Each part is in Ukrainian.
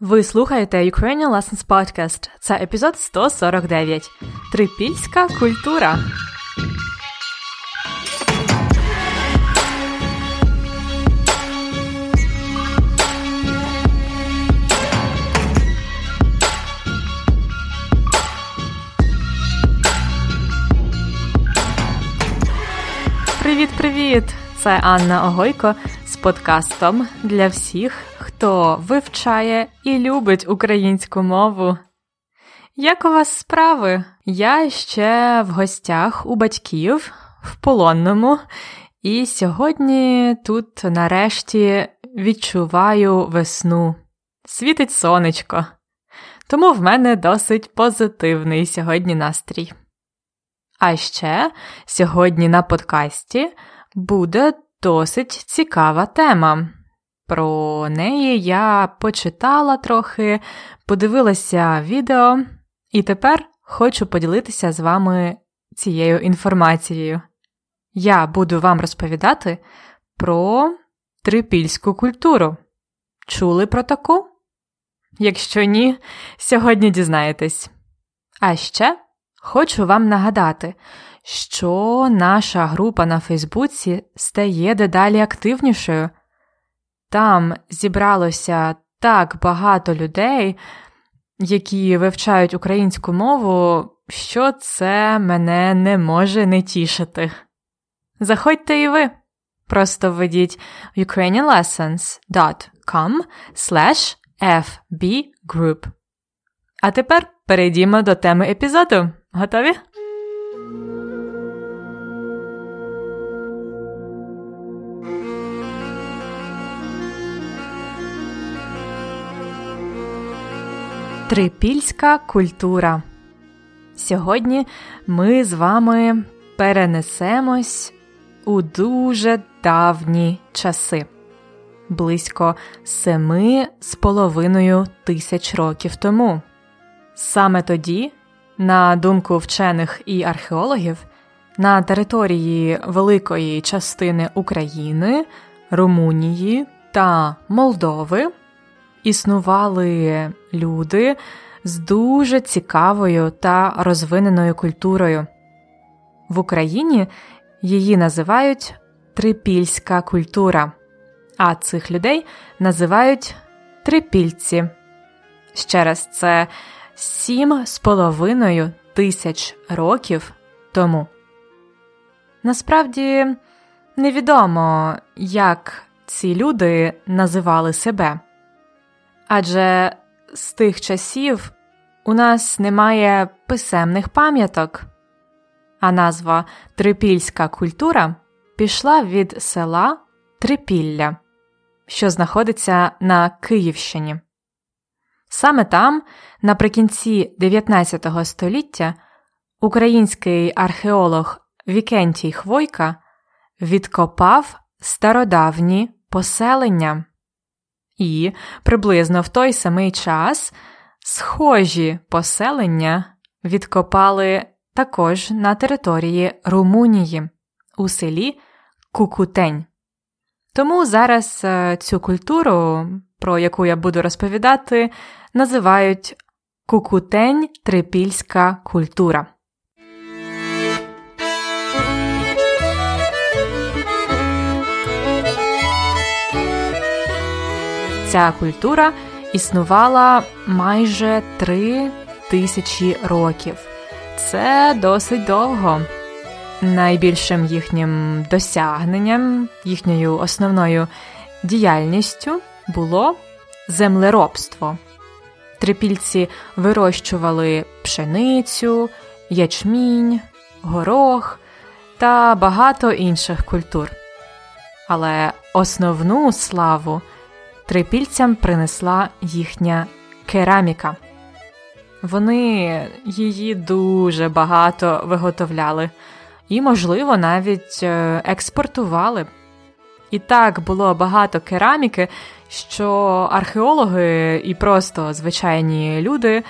Ви слухаєте Ukrainian Lessons Podcast. Це епізод 149. Трипільська культура. Привіт-привіт! Це Анна Огойко з подкастом для всіх, хто вивчає і любить українську мову. Як у вас справи? Я ще в гостях у батьків в полонному, і сьогодні тут нарешті відчуваю весну. Світить сонечко. Тому в мене досить позитивний сьогодні настрій. А ще сьогодні на подкасті буде досить цікава тема. Про неї я почитала трохи, подивилася відео, і тепер хочу поділитися з вами цією інформацією. Я буду вам розповідати про трипільську культуру. Чули про таку? Якщо ні, сьогодні дізнаєтесь. А ще хочу вам нагадати, що наша група на Фейсбуці стає дедалі активнішою. Там зібралося так багато людей, які вивчають українську мову, що це мене не може не тішити. Заходьте і ви. Просто введіть ukrainianlessons.com slash fbgroup. А тепер перейдімо до теми епізоду. Готові? Трипільська культура. Сьогодні ми з вами перенесемось у дуже давні часи, близько семи з половиною тисяч років тому. Саме тоді, на думку вчених і археологів, на території великої частини України, Румунії та Молдови існували люди з дуже цікавою та розвиненою культурою. В Україні її називають трипільська культура, а цих людей називають трипільці. Ще раз, це сім з половиною тисяч років тому. Насправді невідомо, як ці люди називали себе. Адже з тих часів у нас немає писемних пам'яток, а назва Трипільська культура пішла від села Трипілля, що знаходиться на Київщині. Саме там, наприкінці 19 століття, український археолог Вікентій Хвойка відкопав стародавні поселення. І приблизно в той самий час схожі поселення відкопали також на території Румунії у селі Кукутень. Тому зараз е, цю культуру, про яку я буду розповідати, називають Кукутень трипільська культура. Ця культура існувала майже три тисячі років. Це досить довго. Найбільшим їхнім досягненням, їхньою основною діяльністю було землеробство. Трипільці вирощували пшеницю, ячмінь, горох та багато інших культур. Але основну славу трипільцям принесла їхня кераміка. Вони її дуже багато виготовляли і, можливо, навіть е, експортували. І так було багато кераміки, що археологи і просто звичайні люди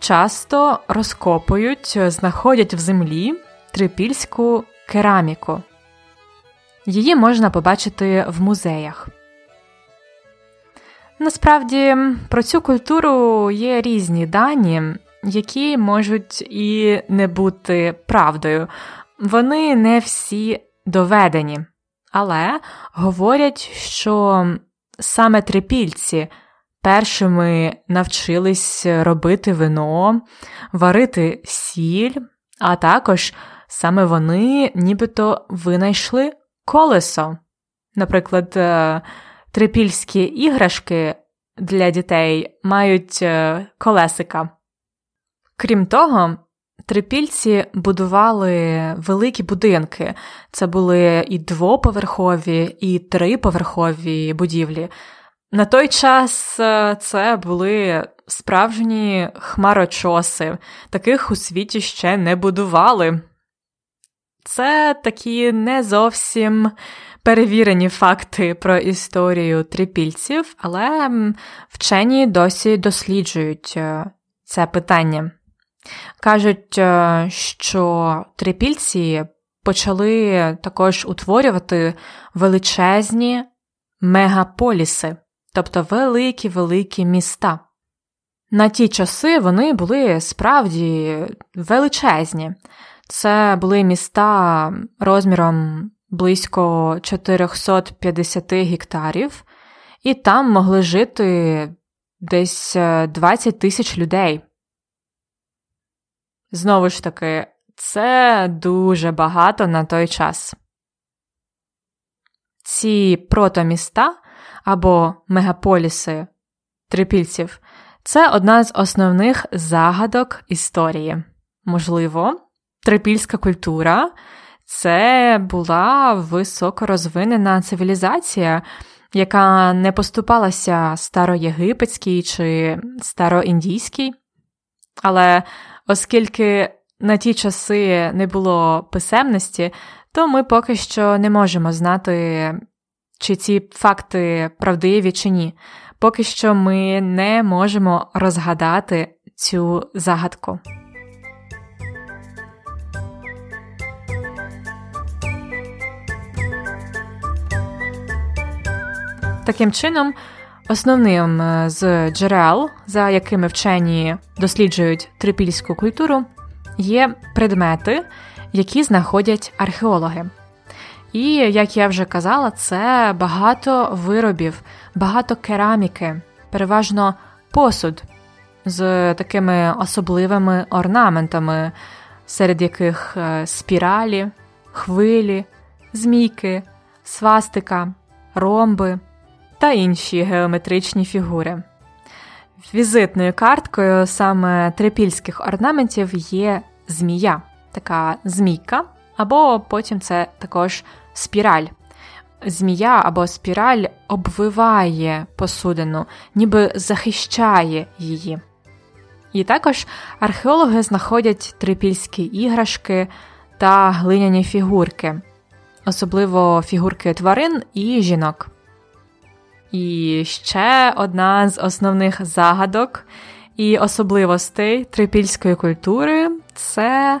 часто розкопують, знаходять в землі трипільську кераміку. Її можна побачити в музеях. Насправді про цю культуру є різні дані, які можуть і не бути правдою. Вони не всі доведені, але говорять, що саме трипільці першими навчились робити вино, варити сіль, а також саме вони нібито винайшли колесо. Наприклад, е, трипільські іграшки для дітей мають е, колесика. Крім того, трипільці будували великі будинки. Це були і двоповерхові, і триповерхові будівлі. На той час е, це були справжні хмарочоси, таких у світі ще не будували. Це такі не зовсім перевірені факти про історію трипільців, але вчені досі досліджують е, це питання. Кажуть, е, що трипільці почали також утворювати величезні мегаполіси, тобто великі-великі міста. На ті часи вони були справді величезні. Це були міста розміром близько 450 гектарів, і там могли жити десь 20 е, тисяч людей. Знову ж таки, це дуже багато на той час. Ці протоміста або мегаполіси трипільців це одна з основних загадок історії. Можливо, трипільська культура це була високорозвинена цивілізація, яка не поступалася староєгипетській чи староіндійській. Але оскільки на ті часи не було писемності, то ми поки що не можемо знати, чи ці факти правдиві чи ні. Поки що ми не можемо розгадати цю загадку. Таким чином, основним е, з джерел, за якими вчені досліджують трипільську культуру, є предмети, які знаходять археологи. І, як я вже казала, це багато виробів, багато кераміки, переважно посуд з такими особливими орнаментами, серед яких е, спіралі, хвилі, змійки, свастика, ромби та інші геометричні фігури. Візитною карткою саме трипільських орнаментів є змія, така змійка, або потім це також спіраль. Змія або спіраль обвиває посудину, ніби захищає її. І також археологи знаходять трипільські іграшки та глиняні фігурки, особливо фігурки тварин і жінок. І ще одна з основних загадок і особливостей трипільської культури це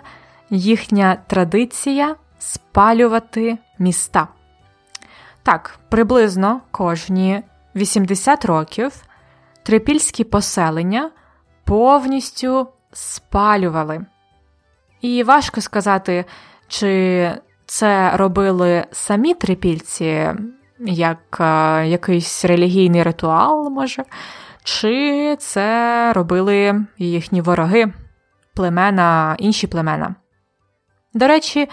їхня традиція спалювати міста. Так, приблизно кожні 80 років трипільські поселення повністю спалювали. І важко сказати, чи це робили самі трипільці, як е, якийсь релігійний ритуал, може, чи це робили їхні вороги, племена, інші племена. До речі,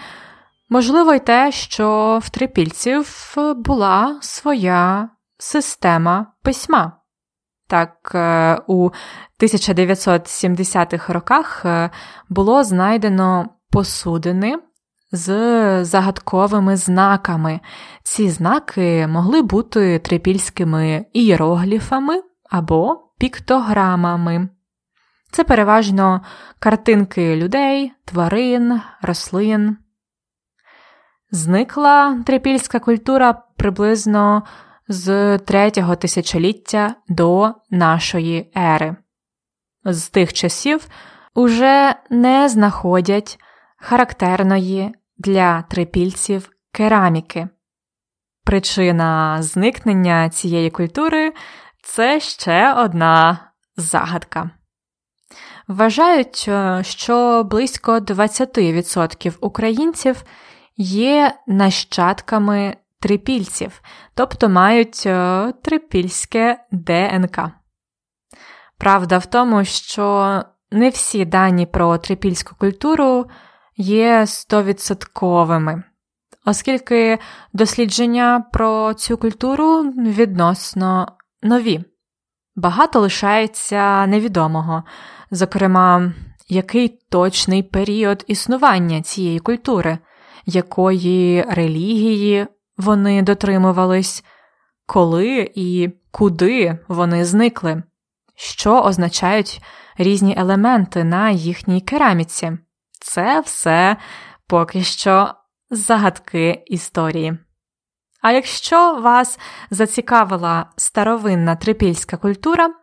можливо й те, що в трипільців була своя система письма. Так, е, у 1970-х роках е, було знайдено посудини з загадковими знаками. Ці знаки могли бути трипільськими ієрогліфами або піктограмами. Це переважно картинки людей, тварин, рослин. Зникла трипільська культура приблизно з третього тисячоліття до нашої ери. З тих часів уже не знаходять характерної для трипільців кераміки. Причина зникнення цієї культури це ще одна загадка. Вважають, е, що близько 20% українців є нащадками трипільців, тобто мають е, трипільське ДНК. Правда в тому, що не всі дані про трипільську культуру є стовідсотковими, оскільки дослідження про цю культуру відносно нові. Багато лишається невідомого, зокрема, який точний період існування цієї культури, якої релігії вони дотримувались, коли і куди вони зникли, що означають різні елементи на їхній кераміці. Це все поки що загадки історії. А якщо вас зацікавила старовинна трипільська культура,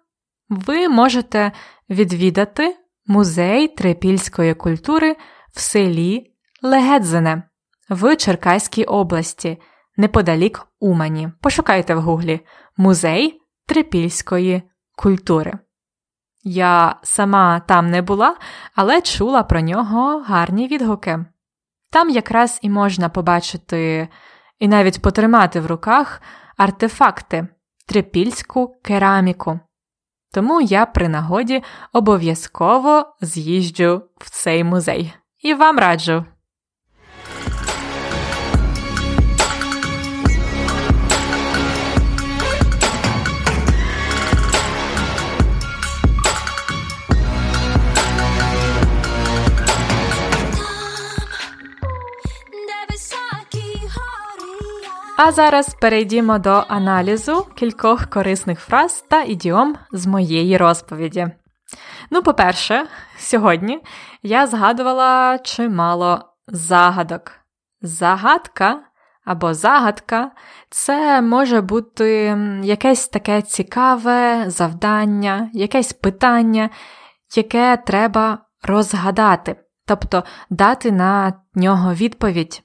ви можете відвідати музей трипільської культури в селі Легедзене в Черкаській області, неподалік Умані. Пошукайте в гуглі Музей трипільської культури. Я сама там не була, але чула про нього гарні відгуки. Там якраз і можна побачити і навіть потримати в руках артефакти, трипільську кераміку. Тому я при нагоді обов'язково з'їжджу в цей музей. І вам раджу. А зараз перейдімо до аналізу кількох корисних фраз та ідіом з моєї розповіді. Ну, по-перше, сьогодні я згадувала чимало загадок. Загадка або загадка це може бути якесь таке цікаве завдання, якесь питання, яке треба розгадати, тобто дати на нього відповідь.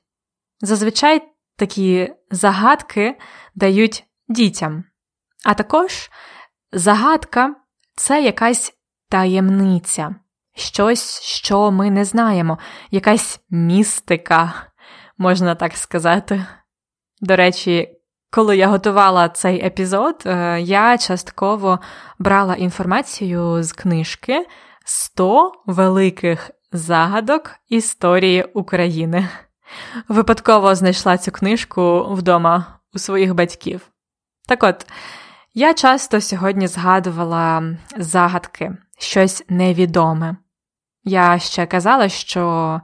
Зазвичай такі загадки дають дітям. А також загадка це якась таємниця, щось, що ми не знаємо, якась містика, можна так сказати. До речі, коли я готувала цей епізод, е, я частково брала інформацію з книжки «100 великих загадок історії України. Випадково знайшла цю книжку вдома у своїх батьків. Так от, я часто сьогодні згадувала загадки, щось невідоме. Я ще казала, що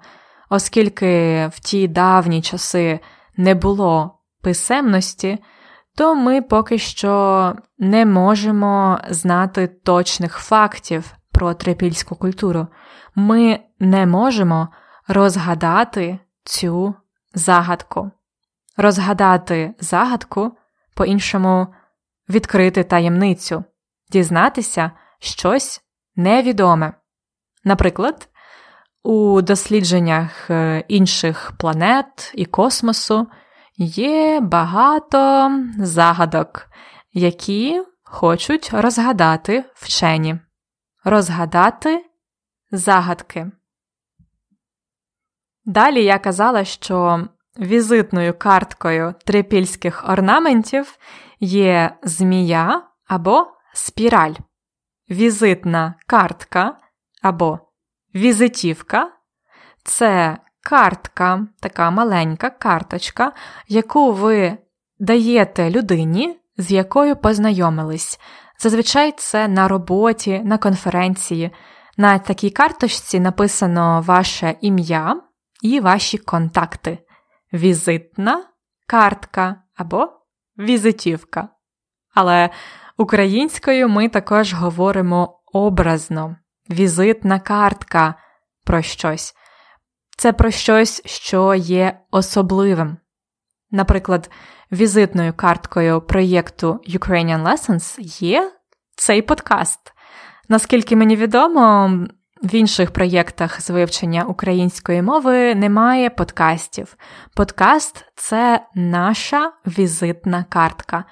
оскільки в ті давні часи не було писемності, то ми поки що не можемо знати точних фактів про трипільську культуру. Ми не можемо розгадати цю загадку. Розгадати загадку, по-іншому відкрити таємницю, дізнатися щось невідоме. Наприклад, у дослідженнях е, інших планет і космосу є багато загадок, які хочуть розгадати вчені. Розгадати загадки. Далі я казала, що візитною карткою трипільських орнаментів є змія або спіраль. Візитна картка або візитівка це картка, така маленька карточка, яку ви даєте людині, з якою познайомились. Зазвичай це на роботі, на конференції. На такій карточці написано ваше ім'я і ваші контакти. Візитна картка або візитівка. Але українською ми також говоримо образно, візитна картка про щось. Це про щось, що є особливим. Наприклад, візитною карткою проєкту Ukrainian Lessons є цей подкаст. Наскільки мені відомо, в інших проєктах з вивчення української мови немає подкастів. Подкаст це наша візитна картка.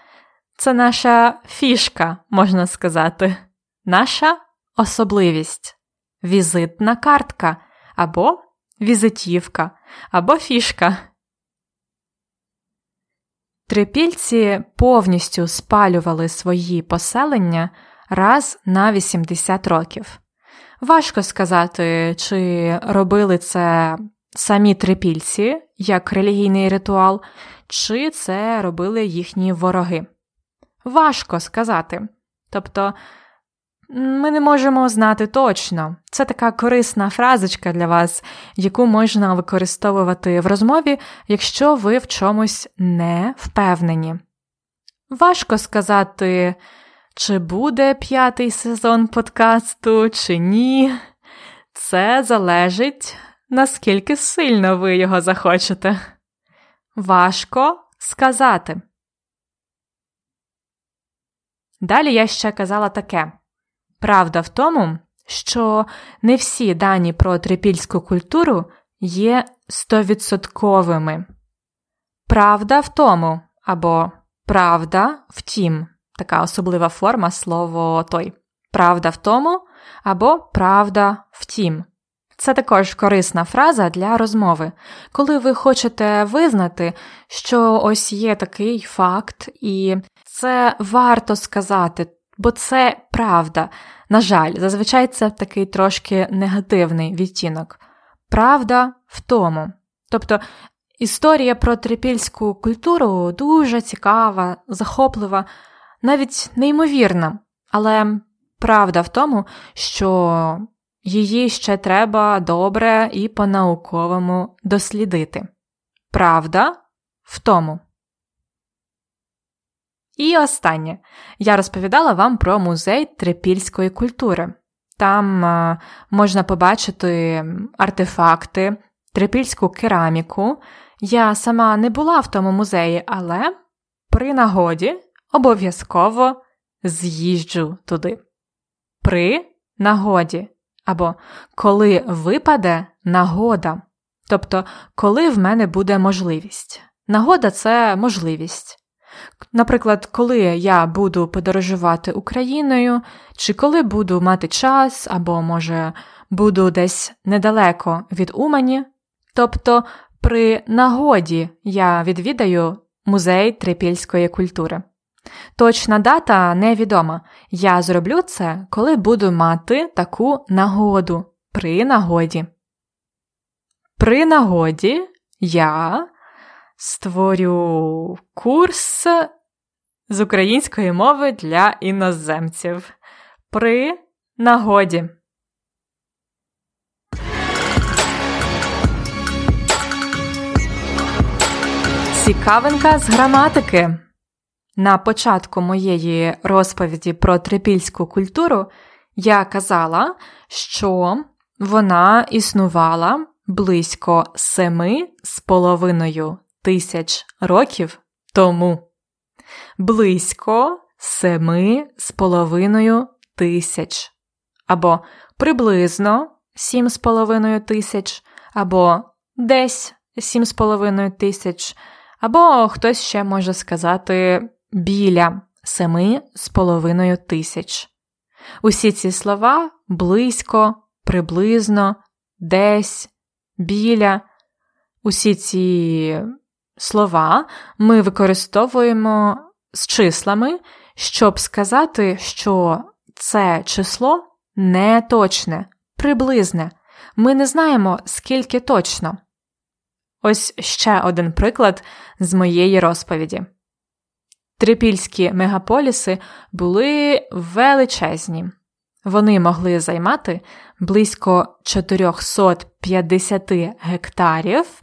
це наша фішка, можна сказати, наша особливість, візитна картка або візитівка, або фішка. Трипільці повністю спалювали свої поселення раз на 80 років. Важко сказати, чи робили це самі трипільці як релігійний ритуал, чи це робили їхні вороги. Важко сказати. Тобто ми не можемо знати точно. Це така корисна фразочка для вас, яку можна використовувати в розмові, якщо ви в чомусь не впевнені. Важко сказати, чи буде п'ятий сезон подкасту, чи ні. Це залежить, наскільки сильно ви його захочете. Важко сказати. Далі я ще казала таке. Правда в тому, що не всі дані про трипільську культуру є стовідсотковими. Правда в тому або правда втім така особлива форма слово той. Правда в тому або правда втім. Це також корисна фраза для розмови, коли ви хочете визнати, що ось є такий факт, і це варто сказати, бо це правда. На жаль, зазвичай це такий трошки негативний відтінок. Правда в тому. Тобто історія про трипільську культуру дуже цікава, захоплива, навіть неймовірна, але правда в тому, що її ще треба добре і по-науковому дослідити. Правда в тому. І останнє я розповідала вам про музей трипільської культури. Там е, можна побачити артефакти, трипільську кераміку. Я сама не була в тому музеї, але при нагоді обов'язково з'їжджу туди. При нагоді або коли випаде нагода. Тобто, коли в мене буде можливість. Нагода це можливість. Наприклад, коли я буду подорожувати Україною, чи коли буду мати час, або, може, буду десь недалеко від Умані, тобто при нагоді я відвідаю музей трипільської культури. Точна дата невідома. Я зроблю це, коли буду мати таку нагоду при нагоді. При нагоді я створю курс з української мови для іноземців. При нагоді. Цікавинка з граматики. На початку моєї розповіді про трипільську культуру я казала, що вона існувала близько семи з половиною тисяч років тому. Близько семи з половиною тисяч, або приблизно сім з половиною тисяч, або десь сім з половиною тисяч, або хтось ще може сказати біля семи з половиною тисяч. Усі ці слова близько, приблизно, десь, біля. Усі ці слова ми використовуємо з числами, щоб сказати, що це число не точне, приблизне. Ми не знаємо, скільки точно. Ось ще один приклад з моєї розповіді. Трипільські мегаполіси були величезні. Вони могли займати близько 450 гектарів,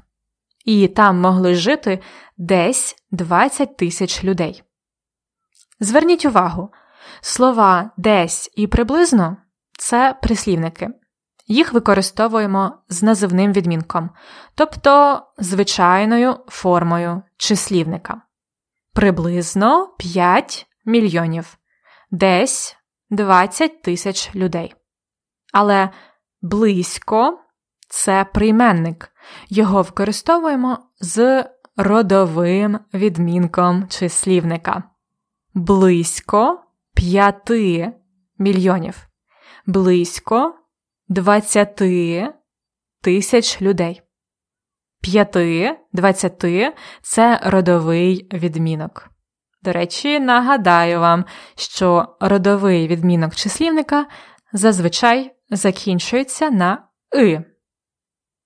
і там могли жити десь 20 тисяч людей. Зверніть увагу, слова десь і приблизно це прислівники. Їх використовуємо з називним відмінком, тобто звичайною формою числівника приблизно 5 мільйонів, десь 20 тисяч людей. Але близько це прийменник, його використовуємо з родовим відмінком числівника. близько 5 мільйонів, близько 20 тисяч людей. 5, 20 це родовий відмінок. До речі, нагадаю вам, що родовий відмінок числівника зазвичай закінчується на и.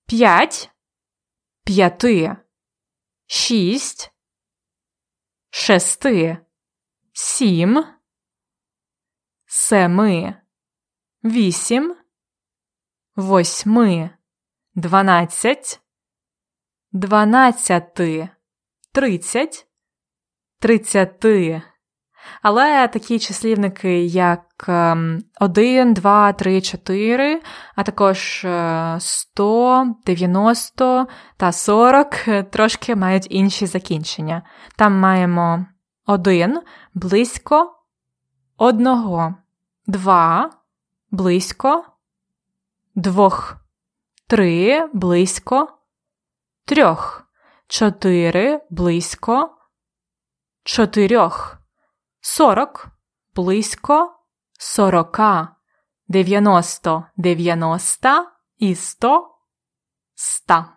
5, 5, 6, 6, 7, 7, 8, 8, 12, 12, 30, 30. Але такі числівники, як 1, 2, 3, 4, а також 100, е, 90 та 40 трошки мають інші закінчення. Там маємо 1 близько одного, 2 близько двох, 3 близько трьох, 4 близько. Чотирьох, сорок. Близько. Сорока, дев'яносто. Дев'яноста і сто. Ста.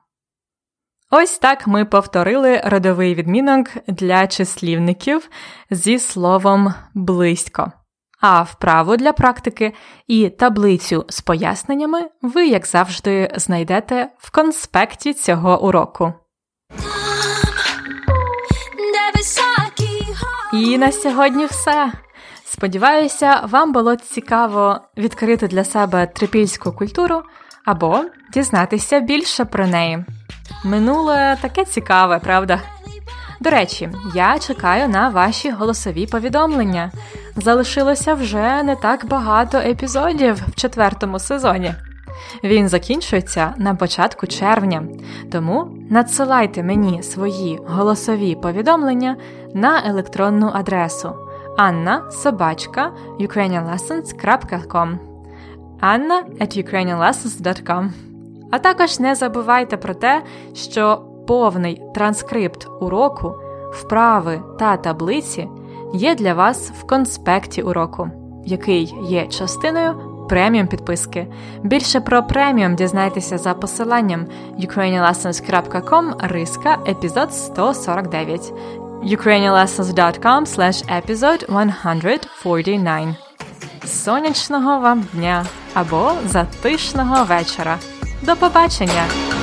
Ось так ми повторили родовий відмінок для числівників зі словом близько. А вправу для практики і таблицю з поясненнями ви, як завжди, знайдете в конспекті цього уроку. І на сьогодні все. Сподіваюся, вам було цікаво відкрити для себе трипільську культуру або дізнатися більше про неї. Минуле таке цікаве, правда? До речі, я чекаю на ваші голосові повідомлення. Залишилося вже не так багато епізодів в четвертому сезоні. Він закінчується на початку червня, тому надсилайте мені свої голосові повідомлення на електронну адресу anna собачка ukrainianlessons.com anna А також не забувайте про те, що повний транскрипт уроку, вправи та таблиці є для вас в конспекті уроку, який є частиною преміум підписки. Більше про преміум дізнайтеся за посиланням ukrainianlessons.com риска епізод 149 ukrainianlessons.com episode 149 Сонячного вам дня або затишного вечора. До побачення!